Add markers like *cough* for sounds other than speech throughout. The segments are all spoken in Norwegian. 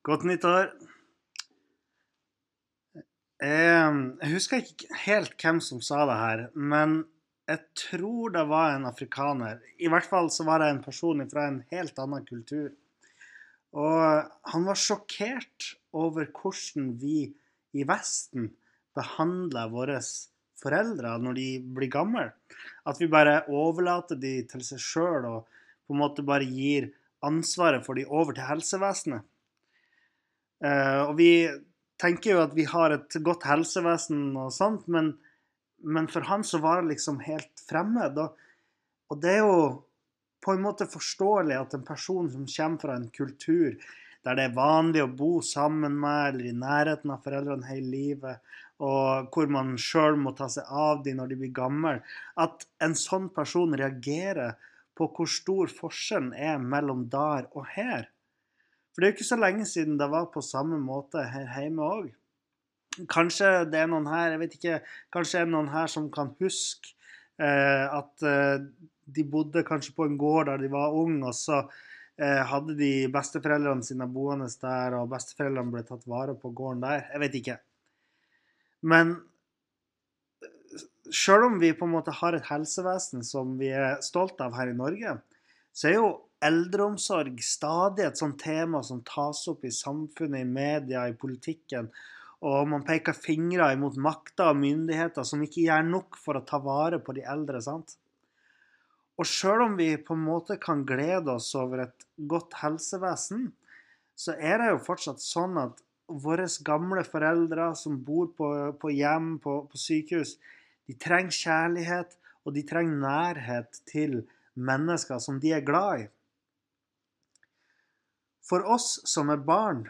Godt nyttår. Jeg husker ikke helt hvem som sa det her, men jeg tror det var en afrikaner. I hvert fall så var det en person fra en helt annen kultur. Og han var sjokkert over hvordan vi i Vesten behandler våre foreldre når de blir gamle. At vi bare overlater de til seg sjøl og på en måte bare gir ansvaret for de over til helsevesenet. Uh, og vi tenker jo at vi har et godt helsevesen og sånt, men, men for han så var det liksom helt fremmed. Og, og, det er jo på en måte forståelig at en person som kommer fra en kultur der det er vanlig å bo sammen med eller i nærheten av foreldrene hele livet, og hvor man sjøl må ta seg av dem når de blir gamle, at en sånn person reagerer på hvor stor forskjellen er mellom der og her. For det er jo ikke så lenge siden det var på samme måte her hjemme òg. Kanskje det er noen her jeg vet ikke, kanskje det er noen her som kan huske eh, at eh, de bodde kanskje på en gård der de var unge, og så eh, hadde de besteforeldrene sine boende der, og besteforeldrene ble tatt vare på gården der. Jeg vet ikke. Men sjøl om vi på en måte har et helsevesen som vi er stolt av her i Norge, så er jo eldreomsorg stadig et sånt tema som tas opp i samfunnet, i media, i politikken. Og man peker fingre imot makter og myndigheter som ikke gjør nok for å ta vare på de eldre. sant? Og sjøl om vi på en måte kan glede oss over et godt helsevesen, så er det jo fortsatt sånn at våre gamle foreldre som bor på, på hjem, på, på, sykehus, de trenger kjærlighet, og de trenger nærhet til mennesker som de er glad i. For oss som er barn,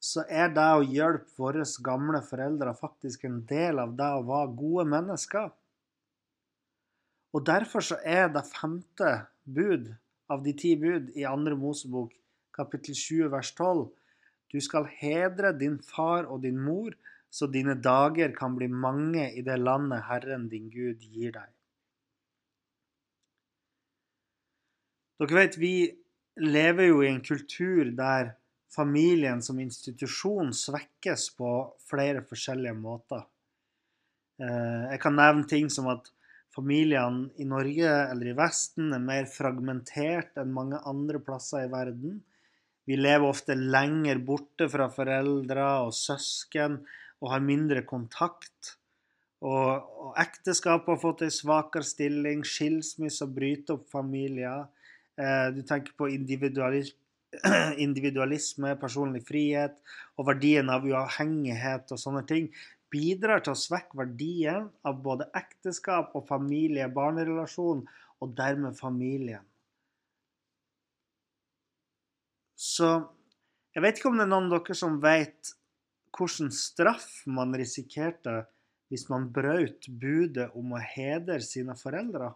så er det å hjelpe våre gamle foreldre faktisk en del av det å være gode mennesker. Og derfor så er det femte bud av de ti bud i andre Mosebok, kapittel 20, vers 12, du skal hedre din far og din mor, så dine dager kan bli mange i det landet Herren din Gud gir deg. Dere vet, vi lever jo i en kultur der familien som institusjon svekkes på flere forskjellige måter. Eh, jeg kan nevne ting som at familiene i Norge eller i Vesten er mer fragmentert enn mange andre plasser i verden. Vi lever ofte lenger borte fra foreldre og søsken og har mindre kontakt. Og, og ekteskap har fått en svakere stilling, skilsmisse bryter opp familier. Eh, du tenker på *clears throat* individualisme, personlig frihet og verdien av uavhengighet og sånne ting. Bidrar til å svekke verdien av både ekteskap og familie-barnerelasjon, og dermed familien. Så jeg vet ikke om det er noen av dere som vet hvilken straff man risikerte hvis man brøt budet om å hedre sine foreldre.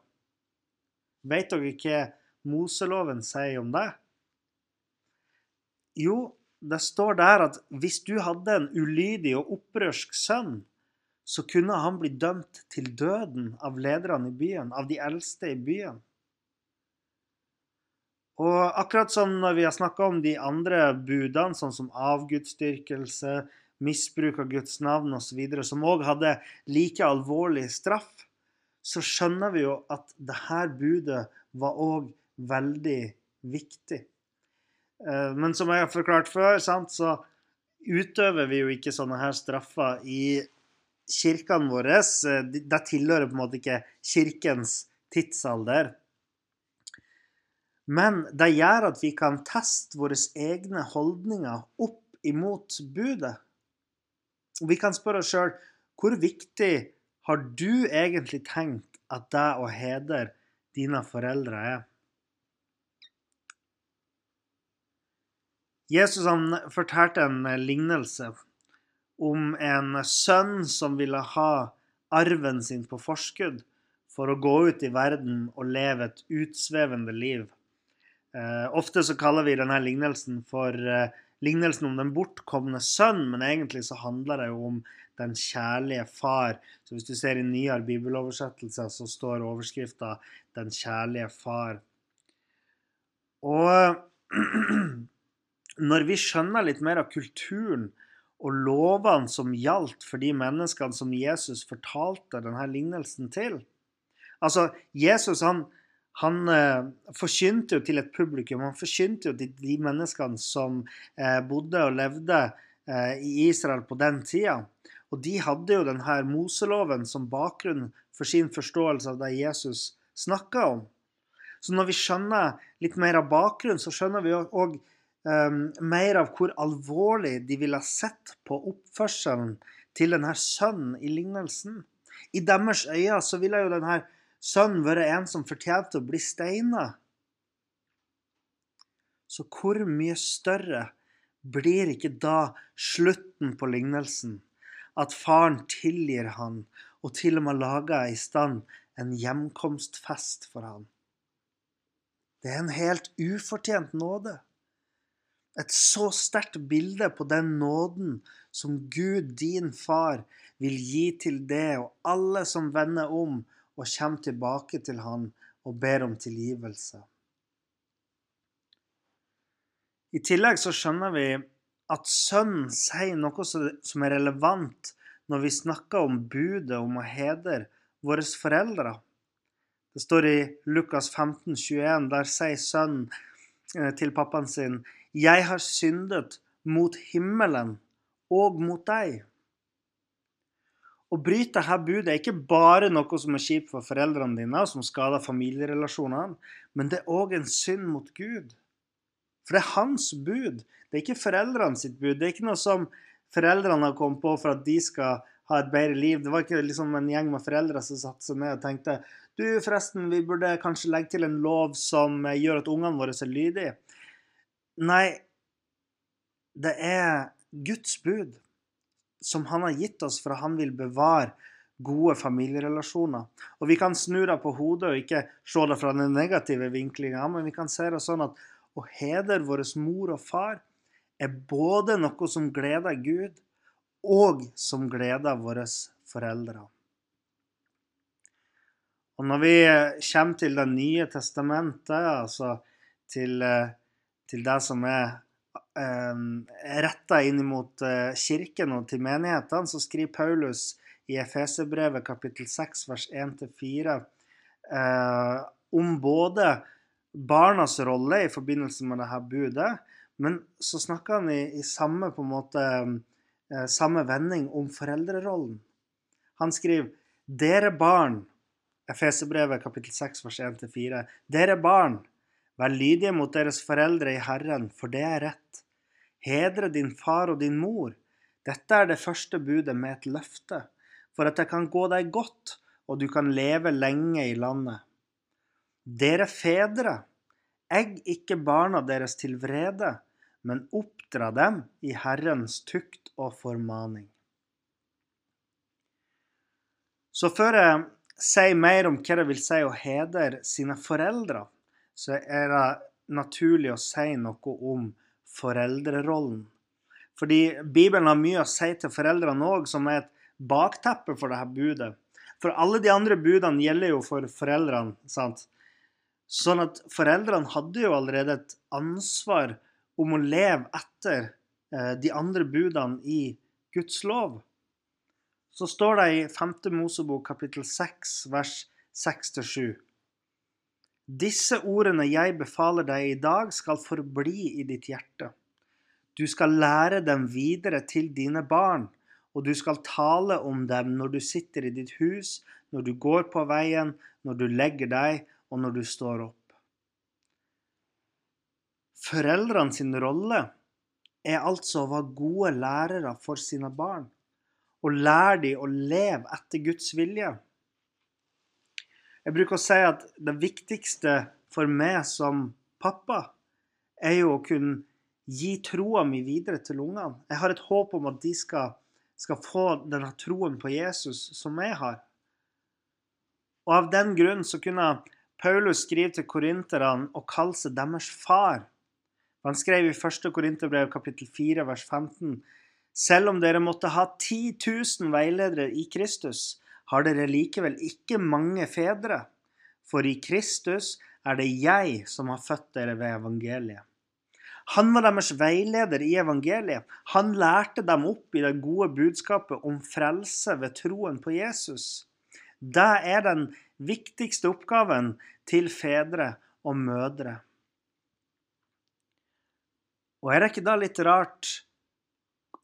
Vet dere ikke Moseloven sier om det? Jo, det står der at hvis du hadde en ulydig og opprørsk sønn, så kunne han bli dømt til døden av lederne i byen, av de eldste i byen. Og akkurat som når vi har snakka om de andre budene, sånn som avgudsdyrkelse, misbruk av Guds navn osv., som òg hadde like alvorlig straff, så skjønner vi jo at dette budet var òg veldig viktig. Eh, men som jeg har forklart før, sant, så utøver vi jo ikke sånne her straffer i kirkene våre. Eh, det tilhører på en måte ikke kirkens tidsalder. Men det gjør at vi kan teste våre egne holdninger opp imot budet. Vi kan spørre oss sjøl hvor viktig har du egentlig tenkt at det å hedre dine foreldre er? Jesus han fortalte en lignelse om en sønn som ville ha arven sin på forskudd for å gå ut i verden og leve et utsvevende liv. Eh, ofte så kaller vi denne lignelsen for eh, lignelsen om den bortkomne sønn, men egentlig så handler det jo om den kjærlige far. Så hvis du ser i nyere bibeloversettelser, så står overskrifta 'Den kjærlige far'. Og *clears throat* når vi skjønner litt mer av kulturen og lovene som gjaldt for de menneskene som Jesus fortalte denne lignelsen til. Altså, Jesus han, han eh, forkynte jo til et publikum. Han forkynte jo til de menneskene som eh, bodde og levde eh, i Israel på den tida. Og de hadde jo denne Moseloven som bakgrunn for sin forståelse av det Jesus snakka om. Så når vi skjønner litt mer av bakgrunnen, så skjønner vi òg um, mer av hvor alvorlig de ville sett på oppførselen til denne sønnen i lignelsen. I deres øyne så ville jo denne sønnen være en som fortjente å bli steina. Så hvor mye større blir ikke da slutten på lignelsen? At faren tilgir han, og til og med lager i stand en hjemkomstfest for han. Det er en helt ufortjent nåde. Et så sterkt bilde på den nåden som Gud, din far, vil gi til det og alle som vender om og kommer tilbake til Han og ber om tilgivelse. I tillegg så skjønner vi at Sønnen sier noe som er relevant når vi snakker om budet om å hedre våre foreldre. Det står i Lukas 15, 21, der sier sønnen eh, til pappaen sin 'Jeg har syndet mot himmelen og mot deg'. Å bryte dette budet er ikke bare noe som er kjipt for foreldrene dine, og som skader familierelasjonene, men det er òg en synd mot Gud. For det er hans bud, det er ikke foreldrene sitt bud. Det er ikke noe som foreldrene har kommet på for at de skal ha et bedre liv. Det var ikke liksom en gjeng med foreldre som satte seg ned og tenkte du, forresten, vi burde kanskje legge til en lov som gjør at ungene våre er lydige. Nei, det er Guds bud som han har gitt oss for at han vil bevare gode familierelasjoner. Og vi kan snu det på hodet og ikke se det fra den negative vinklinga, men vi kan se det sånn at å hedre vår mor og far er både noe som gleder Gud, og som gleder våre foreldre. Og når vi kommer til Det nye testamentet, altså til eh, til det som er eh, retta inn mot kirken og til menighetene, så skriver Paulus i Efeserbrevet kapittel 6 vers 1-4 eh, om både barnas rolle i forbindelse med dette budet, men så snakker han i, i samme, på en måte, eh, samme vending om foreldrerollen. Han skriver dere barn Efeserbrevet kapittel 6 vers 1-4. Dere barn, Vær lydige mot deres foreldre i Herren, for det er rett. Hedre din far og din mor. Dette er det første budet med et løfte, for at det kan gå deg godt, og du kan leve lenge i landet. Dere fedre, egg ikke barna deres til vrede, men oppdra dem i Herrens tukt og formaning. Så før jeg sier mer om hva det vil si å hedre sine foreldre, så er det naturlig å si noe om foreldrerollen. Fordi Bibelen har mye å si til foreldrene òg, som er et bakteppe for dette budet. For alle de andre budene gjelder jo for foreldrene. sant? Sånn at foreldrene hadde jo allerede et ansvar om å leve etter eh, de andre budene i Guds lov. Så står det i 5. Mosebok kapittel 6 vers 6-7. Disse ordene jeg befaler deg i dag, skal forbli i ditt hjerte. Du skal lære dem videre til dine barn, og du skal tale om dem når du sitter i ditt hus, når du går på veien, når du legger deg, og når du står opp. Foreldrene sin rolle er altså å være gode lærere for sine barn, og lære dem å leve etter Guds vilje. Jeg bruker å si at det viktigste for meg som pappa er jo å kunne gi troa mi videre til ungene. Jeg har et håp om at de skal, skal få denne troen på Jesus som jeg har. Og av den grunn så kunne Paulus skrive til korinterne og kalle seg deres far. Han skrev i 1. Korinterbrev kapittel 4 vers 15 selv om dere måtte ha 10 000 veiledere i Kristus, har dere likevel ikke mange fedre. For i Kristus er det jeg som har født dere ved evangeliet. Han var deres veileder i evangeliet. Han lærte dem opp i det gode budskapet om frelse ved troen på Jesus. Det er den viktigste oppgaven til fedre og mødre. Og er det ikke da litt rart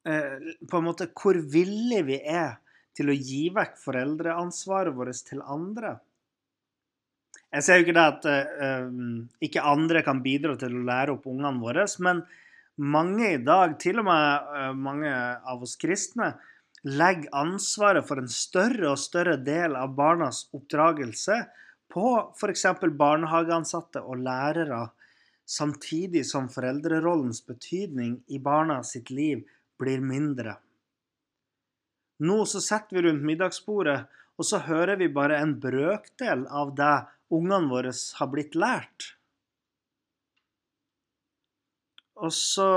eh, på en måte hvor villige vi er til å gi vekk foreldreansvaret vårt til andre? Jeg ser jo ikke det at uh, ikke andre kan bidra til å lære opp ungene våre, men mange i dag, til og med uh, mange av oss kristne, legger ansvaret for en større og større del av barnas oppdragelse på f.eks. barnehageansatte og lærere, samtidig som foreldrerollens betydning i barna sitt liv blir mindre. Nå så sitter vi rundt middagsbordet, og så hører vi bare en brøkdel av det ungene våre har blitt lært. Og så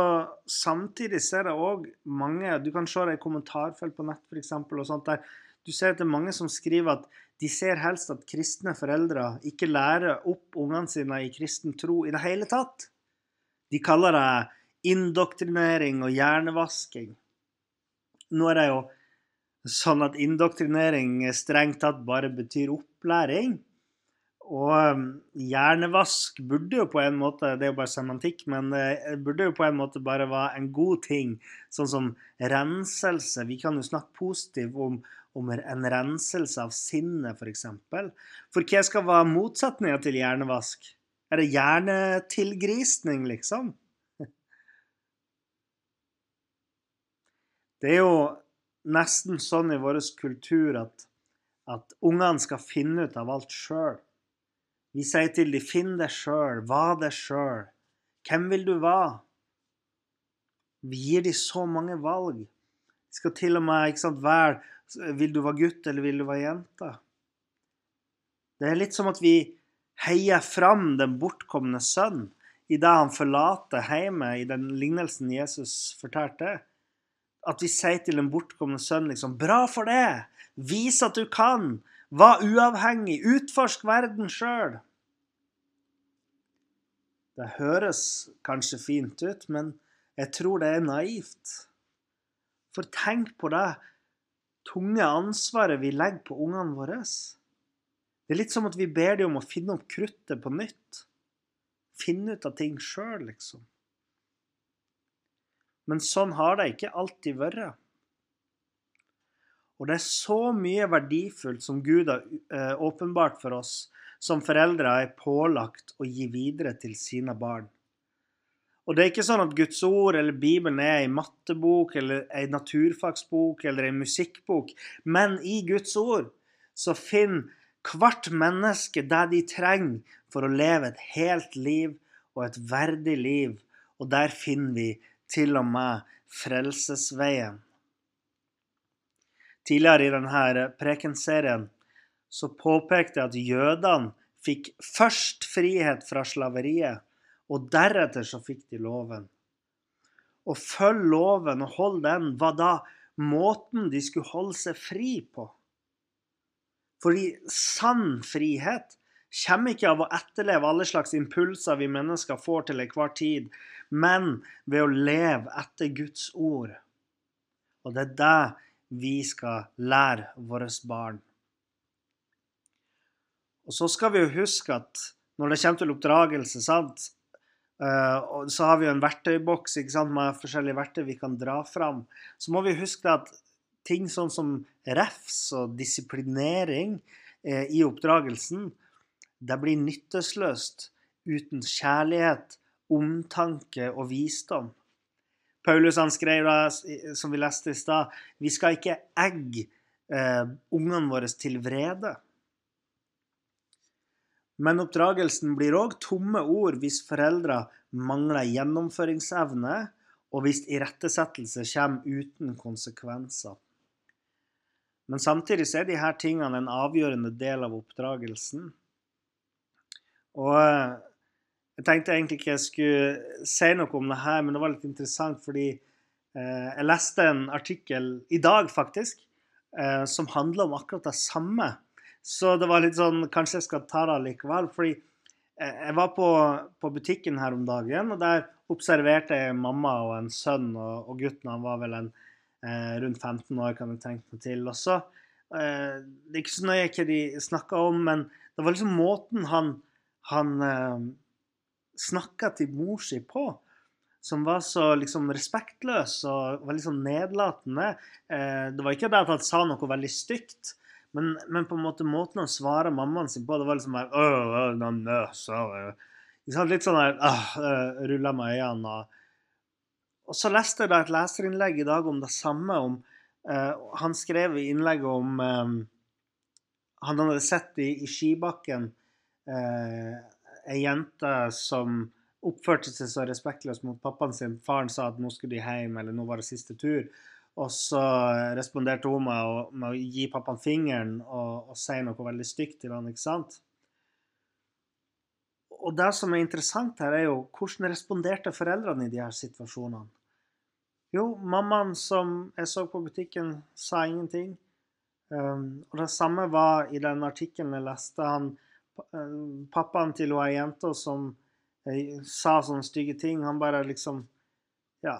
Samtidig ser jeg òg mange Du kan se det i kommentarfelt på nett der. Du ser at det er mange som skriver at de ser helst at kristne foreldre ikke lærer opp ungene sine i kristen tro i det hele tatt. De kaller det indoktrinering og hjernevasking. Nå er det jo sånn at indoktrinering strengt tatt bare betyr opplæring. Og um, hjernevask burde jo på en måte Det er jo bare semantikk, men det burde jo på en måte bare være en god ting. Sånn som renselse. Vi kan jo snakke positivt om, om en renselse av sinnet, f.eks. For, eksempel. for hva skal være motsetninga til hjernevask? Er det hjernetilgrisning, liksom? *laughs* Det er jo nesten sånn i vår kultur at, at ungene skal finne ut av alt sjøl. Vi sier til dem 'finn deg sjøl', 'var deg sjøl', 'hvem vil du være'? Vi gir dem så mange valg. De skal til og med ikke sant, være Vil du være gutt, eller vil du være jente? Det er litt som at vi heier fram den bortkomne sønn idet han forlater hjemmet i den lignelsen Jesus fortalte. At vi sier til en bortkommen sønn liksom 'Bra for det! Vis at du kan! Var uavhengig. Utforsk verden sjøl. Det høres kanskje fint ut, men jeg tror det er naivt. For tenk på det tunge ansvaret vi legger på ungene våre. Det er litt som at vi ber dem om å finne opp kruttet på nytt. Finne ut av ting sjøl, liksom. Men sånn har det ikke alltid vært. Og det er så mye verdifullt som Gud har eh, åpenbart for oss, som foreldre er pålagt å gi videre til sine barn. Og det er ikke sånn at Guds ord eller Bibelen er ei mattebok eller ei naturfagsbok eller ei musikkbok, men i Guds ord så finner hvert menneske det de trenger for å leve et helt liv og et verdig liv, og der finner vi til og med frelsesveien. Tidligere i denne prekenserien så påpekte jeg at jødene fikk først frihet fra slaveriet, og deretter så fikk de loven. Å følge loven og holde den var da måten de skulle holde seg fri på. Fordi sann frihet kommer ikke av å etterleve alle slags impulser vi mennesker får til enhver tid, men ved å leve etter Guds ord. Og det er det vi skal lære våre barn. Og så skal vi jo huske at når det kommer til oppdragelse, sant, uh, så har vi jo en verktøyboks sant, med forskjellige verktøy vi kan dra fram. Så må vi huske at ting sånn som refs og disiplinering uh, i oppdragelsen, det blir nyttesløst uten kjærlighet, omtanke og visdom. Paulus han skrev da, som vi leste i stad, vi skal ikke egge eh, ungene våre til vrede. Men oppdragelsen blir òg tomme ord hvis foreldre mangler gjennomføringsevne, og hvis irettesettelse kommer uten konsekvenser. Men samtidig er disse tingene en avgjørende del av oppdragelsen. Og eh, jeg tenkte egentlig ikke jeg skulle si noe om det her, men det var litt interessant fordi eh, jeg leste en artikkel i dag, faktisk, eh, som handler om akkurat det samme. Så det var litt sånn Kanskje jeg skal ta det likevel. fordi eh, jeg var på, på, butikken her om dagen, og der observerte jeg mamma og en sønn. Og, og gutten han var vel en eh, rundt 15 år, kan jeg tenke meg til. Og så, eh, Det er ikke så nøye hva de snakka om, men det var liksom måten han, han eh, snakka til mor si på, som var så liksom respektløs og veldig sånn nedlatende. Eh, det var ikke det at han sa noe veldig stygt, men, men, på en måte måten han svarer mammaen sin på, det var liksom der, øh, øh, Litt sånn der øh, Rulla med øynene. og og så leste jeg da et leserinnlegg i dag om det samme. om uh, Han skrev i innlegget om um, Han hadde sett i, i skibakken uh, ei jente som oppførte seg så respektløst mot pappaen sin. Faren sa at nå skulle de hjem, eller nå var det siste tur. Og så responderte hun med å, med å gi pappaen fingeren og, og si noe veldig stygt til han, ikke sant? Og det som er interessant her, er jo hvordan responderte foreldrene i de her situasjonene? Jo, mammaen som jeg så på butikken, sa ingenting. Um, og det samme var i den artikkelen jeg leste. Han, pappaen til ei jente som uh, sa sånne stygge ting, han bare liksom ja,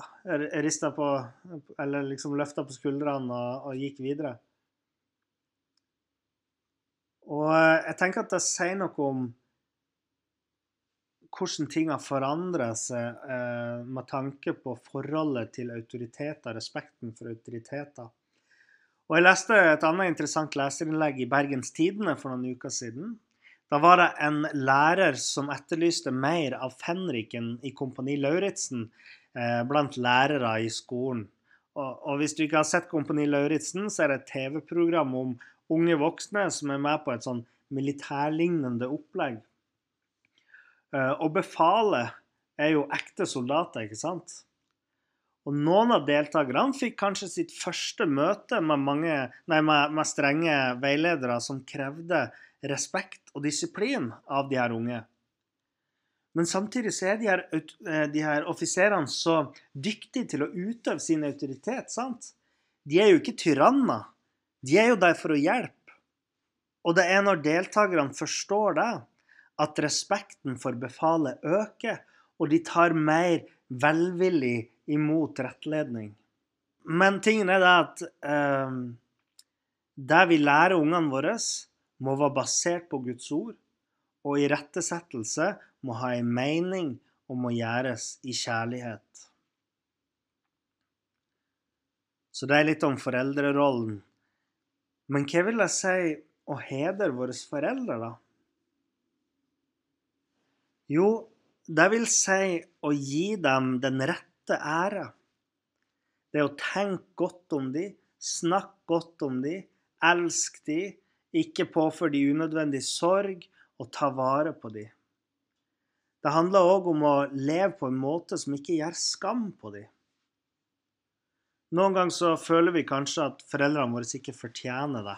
rista på Eller liksom løfta på skuldrene og, og, gikk videre. Og uh, jeg tenker at det sier noe om hvordan ting har forandra seg eh, med tanke på forholdet til autoriteter, respekten for autoriteter. Og Jeg leste et annet interessant leserinnlegg i Bergens Tidende for noen uker siden. Da var det en lærer som etterlyste mer av fenriken i Kompani Lauritzen eh, blant lærere i skolen. Og, Hvis du ikke har sett Kompani Lauritzen, så er det et TV-program om unge voksne som er med på et sånn militærlignende opplegg. Eh, og befalet er jo ekte soldater, ikke sant? Og noen av deltakerne fikk kanskje sitt første møte med, mange, nei, med, med strenge veiledere som krevde respekt og disiplin av de her unge. Men samtidig så er de her, eh, de her offiserene så dyktige til å utøve sin autoritet. sant? De er jo ikke tyranner. De er jo der for å hjelpe. Og det er når deltakerne forstår det, at respekten for befalet øker, og de tar mer velvillig imot rettledning. Men tingen er det at eh, det vi lærer ungene våre, må være basert på Guds ord, og irettesettelse må ha en mening og må gjøres i kjærlighet. Så det er litt om foreldrerollen. Men hva vil jeg si å hedre våre foreldre, da? Jo, det vil si å gi dem den rette ære. Det å tenke godt om dem, snakke godt om dem, elske dem, ikke påfør de unødvendig sorg, og ta vare på dem. Det handler òg om å leve på en måte som ikke gjør skam på dem. Noen ganger så føler vi kanskje at foreldrene våre ikke fortjener det.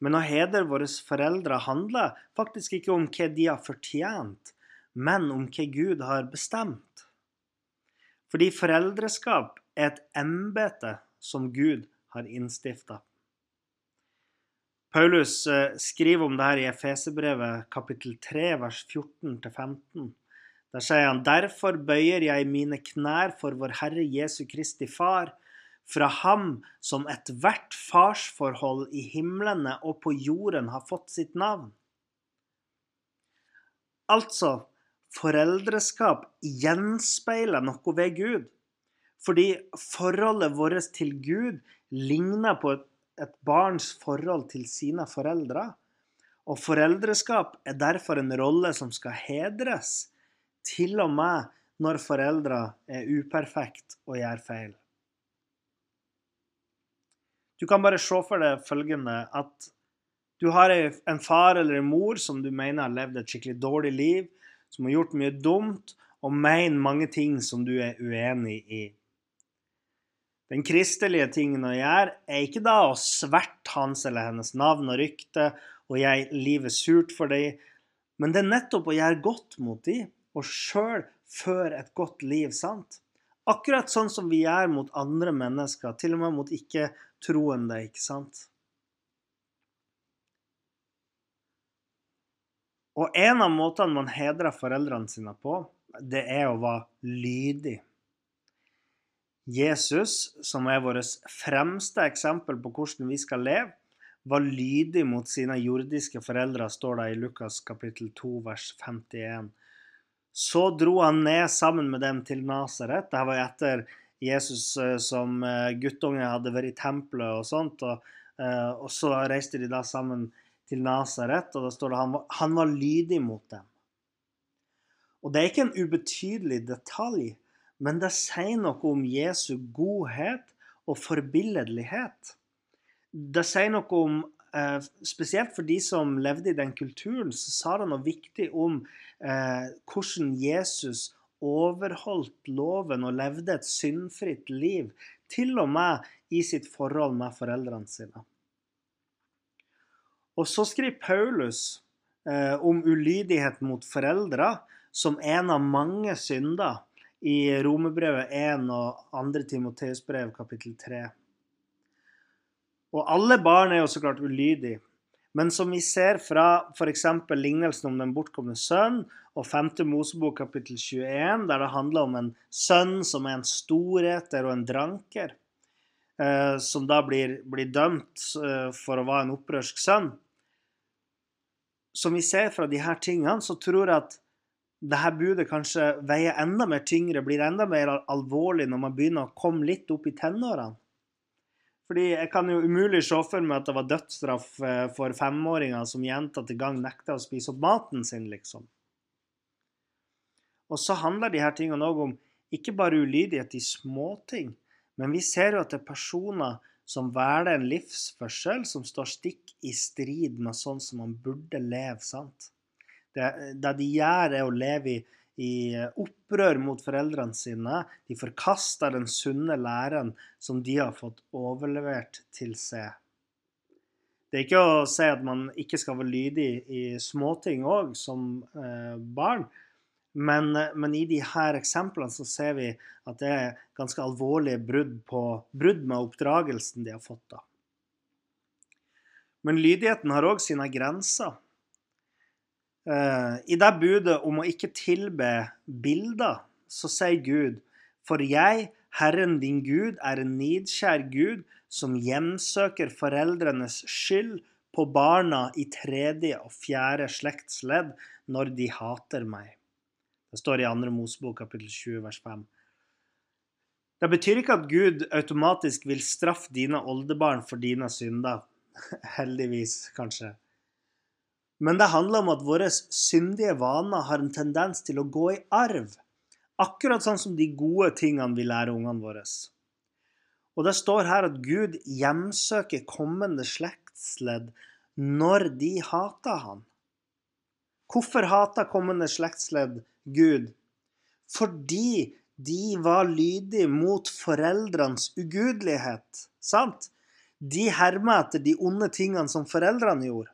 Men å hedre våre foreldre handler faktisk ikke om hva de har fortjent, men om hva Gud har bestemt. Fordi foreldreskap er et embete som Gud har innstifta. Paulus eh, skriver om det her i Efeserbrevet kapittel 3 vers 14-15. Der sier han derfor bøyer jeg mine knær for vår Herre Jesu Kristi Far, fra Ham som ethvert farsforhold i himlene og på jorden har fått sitt navn. Altså, foreldreskap gjenspeiler noe ved Gud. Fordi forholdet vårt til Gud ligner på et, et barns forhold til sine foreldre. Og foreldreskap er derfor en rolle som skal hedres, til og med når foreldre er uperfekte og gjør feil. Du kan bare se for deg følgende at Du har en far eller en mor som du mener har levd et skikkelig dårlig liv, som har gjort mye dumt, og mener mange ting som du er uenig i. Den kristelige tingen å gjøre er ikke da å sverte hans eller hennes navn og rykte og gjøre livet surt for dem, men det er nettopp å gjøre godt mot dem og sjøl føre et godt liv, sant? Akkurat sånn som vi gjør mot andre mennesker, til og med mot ikke-troende, ikke sant? Og en av måtene man hedrer foreldrene sine på, det er å være lydig. Jesus, som er vårt fremste eksempel på hvordan vi skal leve, var lydig mot sine jordiske foreldre, står det i Lukas kapittel 2, vers 51. Så dro han ned sammen med dem til Nasaret. Dette var etter Jesus eh, som eh, guttunge hadde vært i tempelet og sånt. Og, eh, og så reiste de da sammen til Nasaret, og da står det han, han var lydig mot dem. Og det er ikke en ubetydelig detalj, men det sier noe om Jesu godhet og forbilledlighet. Det sier noe om eh, Spesielt for de som levde i den kulturen, så sa det noe viktig om eh, hvordan Jesus overholdt loven og levde et syndfritt liv, til og med i sitt forhold med foreldrene sine. Og så skriver Paulus eh, om ulydighet mot foreldre som en av mange synder i Romerbrevet 1 og 2. Timoteus brev kapittel 3. Og alle barn er jo så klart ulydige. Men som vi ser fra f.eks. lignelsen om den bortkomne sønn og 5. Mosebok kapittel 21, der det handler om en sønn som er en storheter og en dranker, eh, som da blir, blir dømt eh, for å være en opprørsk sønn Som vi ser fra her tingene, så tror jeg at dette budet kanskje veier enda mer tyngre, blir enda mer alvorlig når man begynner å komme litt opp i tenårene. Fordi jeg kan jo umulig se for meg at det var dødsstraff eh, for femåringer som gjentatte gang nekta å spise opp maten sin, liksom. Og så handler de her tingene òg om ikke bare ulydighet i småting, men vi ser jo at det er personer som velger en livsførsel som står stikk i strid med sånn som man burde leve, sant? Det, det de gjør, er å leve i, i opprør mot foreldrene sine. De forkaster den sunne læren som de har fått overlevert til seg. Det er ikke å si at man ikke skal være lydig i småting òg, som eh, barn. Men, men, i de her eksemplene så ser vi at det er ganske alvorlige brudd, på, brudd med oppdragelsen de har fått. da. Men lydigheten har òg sine grenser. Uh, I det budet om å ikke tilbe bilder, så sier Gud, for jeg, Herren din Gud, er en nidkjær Gud som hjemsøker foreldrenes skyld på barna i tredje og fjerde slektsledd når de hater meg. Det står i 2. Mosebok kapittel 20 vers 5. Det betyr ikke at Gud automatisk vil straffe dine oldebarn for dine synder. *laughs* Heldigvis, kanskje. Men det handler om at våre syndige vaner har en tendens til å gå i arv. Akkurat sånn som de gode tingene vi lærer ungene våre. Og det står her at Gud hjemsøker kommende slektsledd når de hater han. Hvorfor hater kommende slektsledd Gud? Fordi de var lydige mot foreldrenes ugudelighet. Sant? De hermer etter de onde tingene som foreldrene gjorde.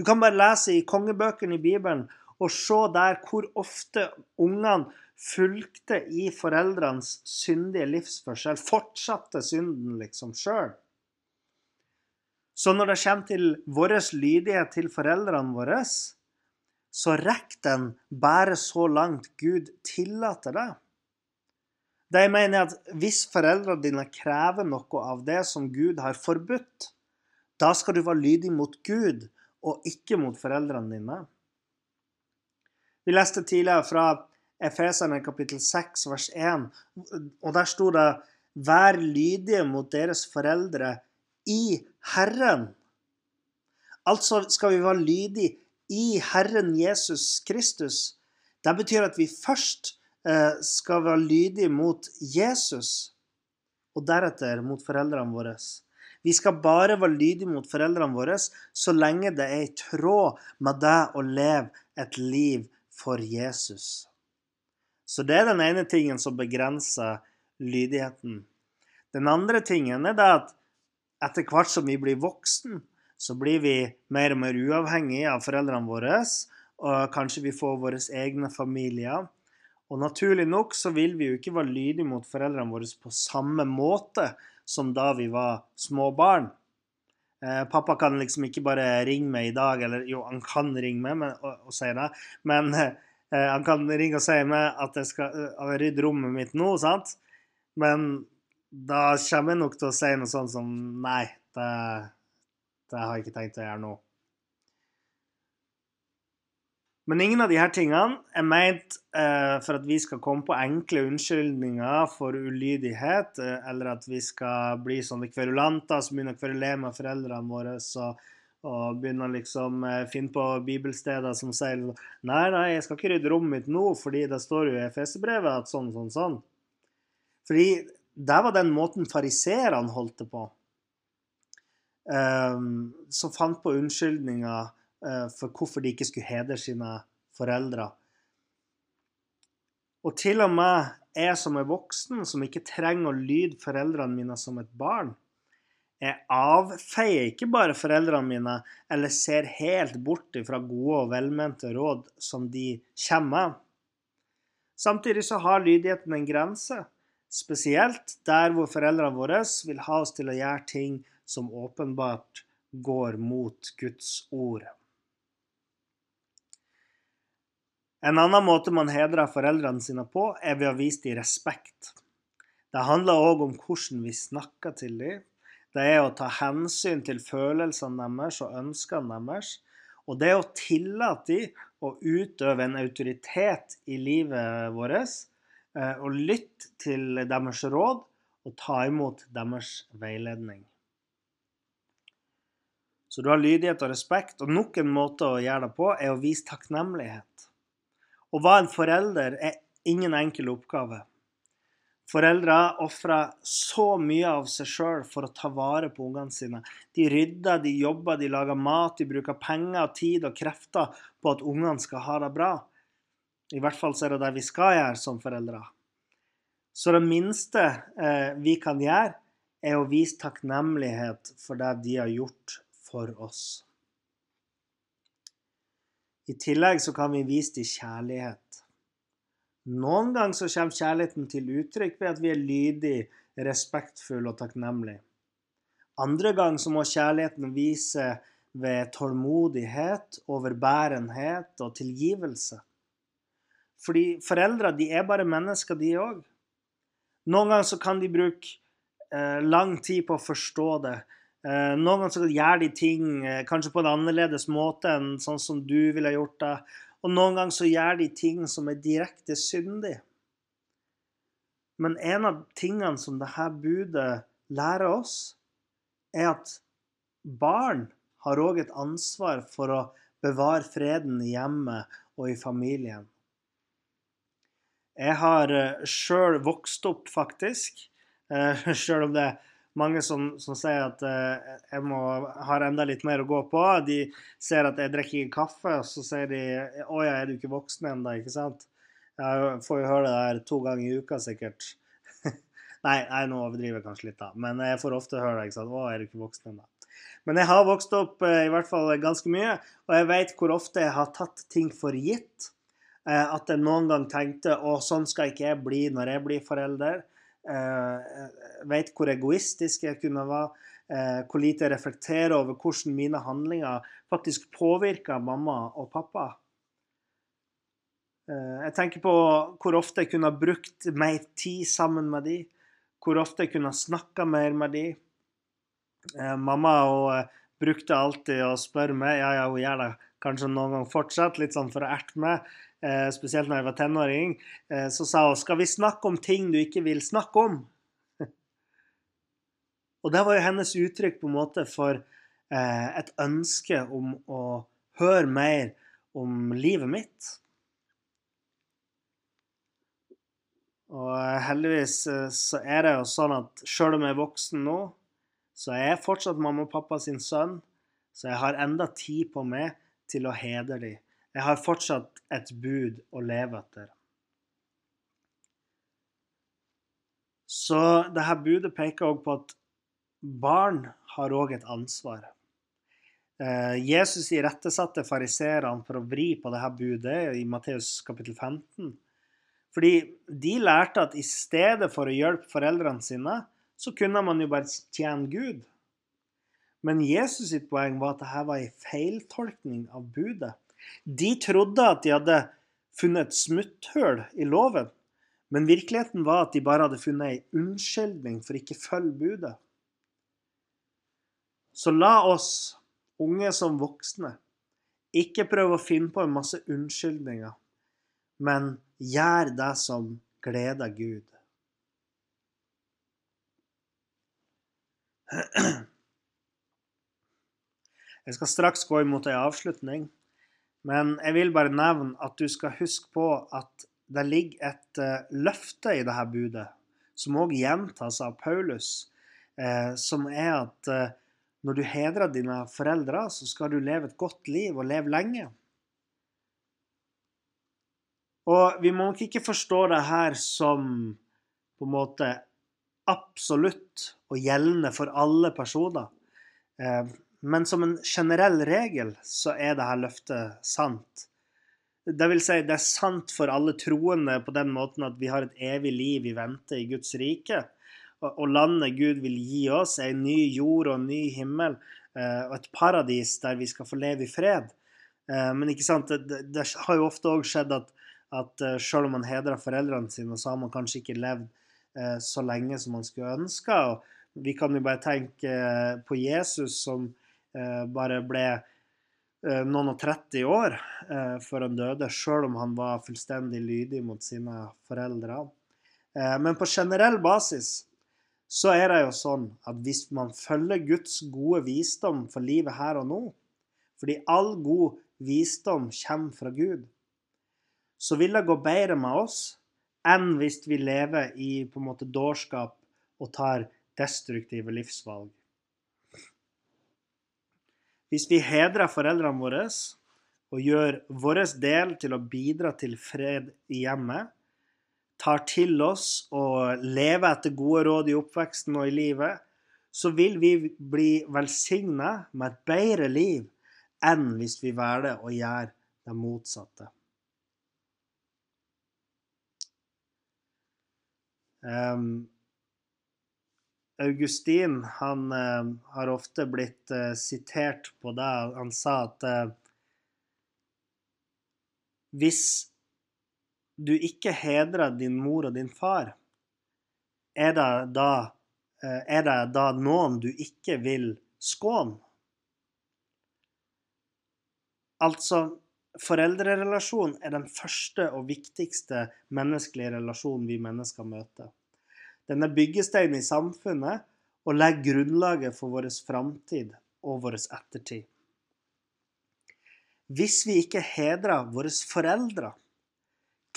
Du kan bare lese i kongebøkene i Bibelen og se der hvor ofte ungene fulgte i foreldrenes syndige livsførsel, fortsatte synden liksom sjøl. Så når det kommer til vår lydighet til foreldrene våre, så rekker den bare så langt Gud tillater det. Jeg mener er at Hvis foreldrene dine krever noe av det som Gud har forbudt, da skal du være lydig mot Gud og ikke mot foreldrene dine. Vi leste tidligere fra Efeserne kapittel 6 vers 1, og der sto det Vær lydige mot deres foreldre i Herren. Altså skal vi være lydige i Herren Jesus Kristus. Det betyr at vi først eh, skal være lydige mot Jesus, og deretter mot foreldrene våre. Vi skal bare være lydige mot foreldrene våre så lenge det er i tråd med det å leve et liv for Jesus. Så det er den ene tingen som begrenser lydigheten. Den andre tingen er at etter hvert som vi blir voksen, så blir vi mer og mer uavhengige av foreldrene våre. Og kanskje vi får våre egne familier. Og naturlig nok så vil vi jo ikke være lydige mot foreldrene våre på samme måte som da vi var små barn. Eh, pappa kan liksom ikke bare ringe meg i dag, eller jo, han kan ringe meg men, og, og, si det, men eh, han kan ringe og si meg at jeg skal uh, rydde rommet mitt nå, sant? Men da kommer jeg nok til å si noe sånt som Nei, det, det har jeg ikke tenkt å gjøre nå. Men ingen av disse tingene er ment eh, for at vi skal komme på enkle unnskyldninger for ulydighet, eh, eller at vi skal bli sånne kverulanter som begynner å kverulere med foreldrene våre og, og begynner liksom eh, finne på bibelsteder som sier Nei, nei, jeg skal ikke rydde rommet mitt nå, fordi det står jo i Efeserbrevet at sånn, sånn, sånn. Fordi det var den måten fariseerne holdt det på. Um, som fant på unnskyldninger for hvorfor de ikke skulle hedre sine foreldre. Og til og med jeg som er voksen, som ikke trenger å lyde foreldrene mine som et barn, jeg avfeier ikke bare foreldrene mine eller ser helt bort fra gode og velmente råd som de kommer med. Samtidig så har lydigheten en grense, spesielt der hvor foreldrene våre vil ha oss til å gjøre ting som åpenbart går mot Guds ord. En annen måte man hedrer foreldrene sine på, er ved å vise dem respekt. Det handler òg om hvordan vi snakker til dem. Det er å ta hensyn til følelsene deres og ønskene deres. Og det å tillate dem å utøve en autoritet i livet vårt, eh, og lytte til deres råd og ta imot deres veiledning. Så du har lydighet og respekt, og nok en måte å gjøre det på er å vise takknemlighet. Å være en forelder er ingen enkel oppgave. Foreldre ofrer så mye av seg sjøl for å ta vare på ungene sine. De rydder, de jobber, de lager mat, de bruker penger, tid og krefter på at ungene skal ha det bra. I hvert fall så er det det vi skal gjøre som foreldre. Så det minste eh, vi kan gjøre, er å vise takknemlighet for det de har gjort for oss. I tillegg så kan vi vise dem kjærlighet. Noen ganger så kommer kjærligheten til uttrykk ved at vi er lydige, respektfulle og takknemlige. Andre ganger så må kjærligheten vise ved tålmodighet, overbærenhet og tilgivelse. Fordi foreldre de er bare mennesker, de òg. Noen ganger så kan de bruke eh, lang tid på å forstå det. Eh, noen ganger så gjør de ting eh, kanskje på en annerledes måte enn sånn som du ville gjort det. Og noen ganger så gjør de ting som er direkte syndig. Men en av tingene som dette budet lærer oss, er at barn har òg et ansvar for å bevare freden i hjemmet og i familien. Jeg har eh, sjøl vokst opp, faktisk, *laughs* sjøl om det mange som, som sier at uh, jeg må, har enda litt mer å gå på. De ser at jeg drikker ikke kaffe, og så sier de 'Å ja, er du ikke voksen ennå?' Ikke sant? Jeg får jo høre det her to ganger i uka, sikkert. *laughs* nei, nei, nå overdriver jeg kanskje litt, da. Men jeg får ofte høre det. ikke sant? 'Å, er du ikke voksen ennå?' Men jeg har vokst opp uh, i hvert fall ganske mye, og jeg vet hvor ofte jeg har tatt ting for gitt. Uh, at jeg noen gang tenkte 'Å, sånn skal ikke jeg bli når jeg blir forelder'. Eh, vet hvor egoistisk jeg kunne være, eh, hvor lite jeg reflekterer over hvordan mine handlinger faktisk påvirker mamma og pappa. Eh, jeg tenker på hvor ofte jeg kunne brukt mer tid sammen med dem. Hvor ofte jeg kunne ha snakka mer med dem. Mamma brukte alltid å spørre meg ja, ja, hun gjør det kanskje noen gang fortsatt, litt sånn for å erte meg. Eh, spesielt når jeg var tenåring, eh, så sa hun 'Skal vi snakke om ting du ikke vil snakke om?' *laughs* Og det var jo hennes uttrykk på en måte for eh, et ønske om å høre mer om livet mitt. Og heldigvis så er det jo sånn at sjøl om jeg er voksen nå, Så er jeg fortsatt mamma og pappa sin sønn, så jeg har enda tid på meg til å hedre dem. Jeg har fortsatt et bud å leve etter. Så dette budet peker òg på at barn har òg et ansvar. Eh, Jesus irettesatte fariseerne for å vri på dette budet i Matteus kapittel 15. Fordi de lærte at i stedet for å hjelpe foreldrene sine, så kunne man jo bare tjene Gud. Men Jesus sitt poeng var at dette var en feiltolkning av budet. De trodde at de hadde funnet et smutthull i loven, men virkeligheten var at de bare hadde funnet ei unnskyldning for ikke følge budet. Så la oss, unge som voksne, ikke prøve å finne på en masse unnskyldninger, men gjør det som gleder Gud. *clears throat* Jeg skal straks gå imot ei avslutning, men jeg vil bare nevne at du skal huske på at det ligger et uh, løfte i dette budet, som òg gjentas av Paulus, uh, som er at uh, når du hedrer dine foreldre, så skal du leve et godt liv og leve lenge. Og vi må nok ikke forstå det her som på en måte absolutt og gjeldende for alle personer. Eh, men som en generell regel så er dette løftet sant. Det vil si, det er sant for alle troende på den måten at vi har et evig liv i vente i Guds rike. Og landet Gud vil gi oss, er en ny jord og en ny himmel eh, og et paradis der vi skal få leve i fred. Eh, men ikke sant, det, det har jo ofte òg skjedd at, at selv om man hedrer foreldrene sine, så har man kanskje ikke levd Eh, så lenge som man skulle ønske. Vi kan jo bare tenke eh, på Jesus som eh, bare ble noen og 30 år før han døde, sjøl om han var fullstendig lydig mot sine foreldre. Men på generell basis så er det jo sånn at hvis man følger Guds gode visdom for livet her og nå, fordi all god visdom kommer fra Gud, så vil det gå bedre med oss enn hvis vi lever i på en måte dårskap og tar destruktive livsvalg. Hvis vi hedrer foreldrene våre og gjør vår del til å bidra til fred i hjemmet, tar til oss og lever etter gode råd i oppveksten og i livet, så vil vi bli velsigna med et bedre liv enn hvis vi velger å gjøre det motsatte. Um, Augustin han uh, har ofte blitt uh, sitert på det. Han sa at uh, hvis du ikke hedrer din mor og din far, er det da, er det da noen du ikke vil skåne? Altså, Foreldrerelasjon er den første og viktigste menneskelige relasjonen vi mennesker møter. Den er byggesteinen i samfunnet og legger grunnlaget for vår framtid og vår ettertid. Hvis vi ikke hedrer våre foreldre,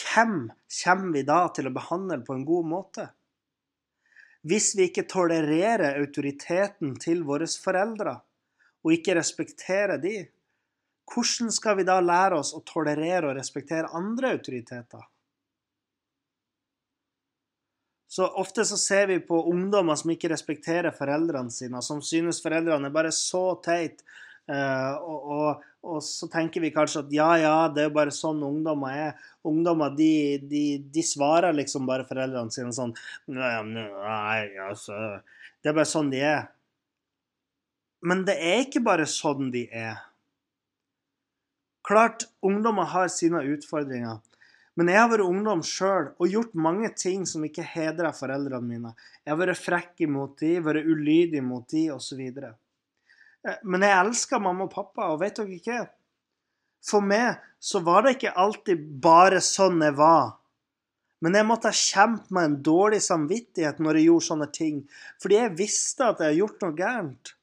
hvem kommer vi da til å behandle på en god måte? Hvis vi ikke tolererer autoriteten til våre foreldre, og ikke respekterer dem, hvordan skal vi da lære oss å tolerere og respektere andre autoriteter? Så Ofte så ser vi på ungdommer som ikke respekterer foreldrene sine, som synes foreldrene er bare så teit. Uh, og, og, og, så tenker vi kanskje at ja, ja, det er jo bare sånn ungdommer er. Ungdommer de, de, de svarer liksom bare foreldrene sine sånn Nei, altså Det er bare sånn de er. Men det er ikke bare sånn de er. Klart ungdommer har sine utfordringer. Men jeg har vært ungdom sjøl og gjort mange ting som ikke hedrer foreldrene mine. Jeg har vært frekk imot dem, vært ulydig mot dem osv. Eh, men jeg elsker mamma og pappa, og vet dere ikke? For meg så var det ikke alltid bare sånn jeg var. Men jeg måtte kjempe med en dårlig samvittighet når jeg gjorde sånne ting, fordi jeg visste at jeg hadde gjort noe gærent.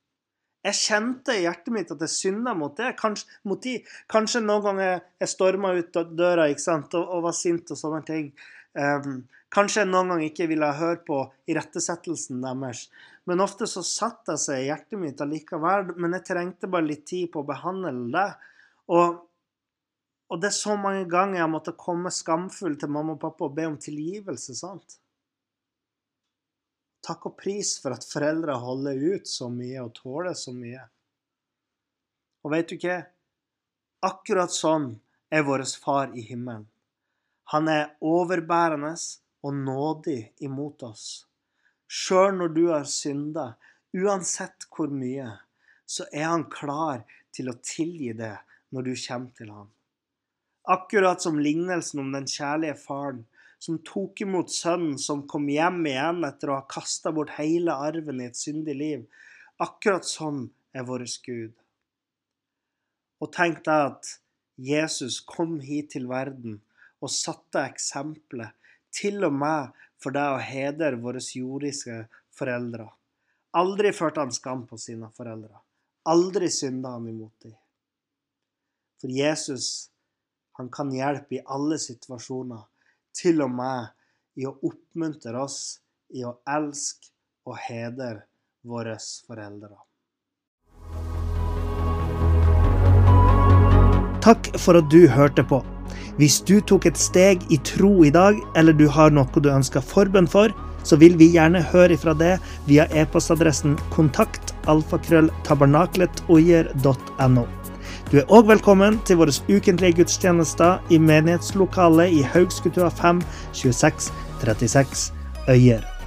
Jeg kjente i hjertet mitt at jeg synda mot det. Kanskje, mot de. Kanskje noen ganger jeg storma ut døra og, og, var sint og sånne ting. Um, kanskje jeg noen gang ikke ville høre på irettesettelsen deres, men ofte så satt jeg seg i hjertet mitt allikevel. Men jeg trengte bare litt tid på å behandle det. Og, og det er så mange ganger jeg måtte komme skamfull til mamma og pappa og be om tilgivelse. sant? Takk og pris for at foreldre holder ut så mye og tåler så mye. Og vet du hva? Akkurat sånn er vår far i himmelen. Han er overbærende og nådig imot oss. Sjøl når du har synda, uansett hvor mye, så er han klar til å tilgi det når du kommer til ham. Akkurat som lignelsen om den kjærlige faren som tok imot sønnen som kom hjem igjen etter å ha kasta bort hele arven i et syndig liv. Akkurat sånn er vår Gud. Og tenk deg at Jesus kom hit til verden og satte eksempelet, til og med for deg å hedre våre jordiske foreldre. Aldri førte han skam på sine foreldre. Aldri synda han imot dem. For Jesus, han kan hjelpe i alle situasjoner til og med i å oppmuntre oss i å elske og hedre våre foreldre. Takk for at du hørte på. Hvis du tok et steg i tro i dag, eller du har noe du ønsker forbønn for, så vil vi gjerne høre fra det via e-postadressen kontakt alfakrølltabernakletoier.no. Du er òg velkommen til våre ukentlige gudstjenester i menighetslokalet i Haugskutua 5 26 36 Øyer.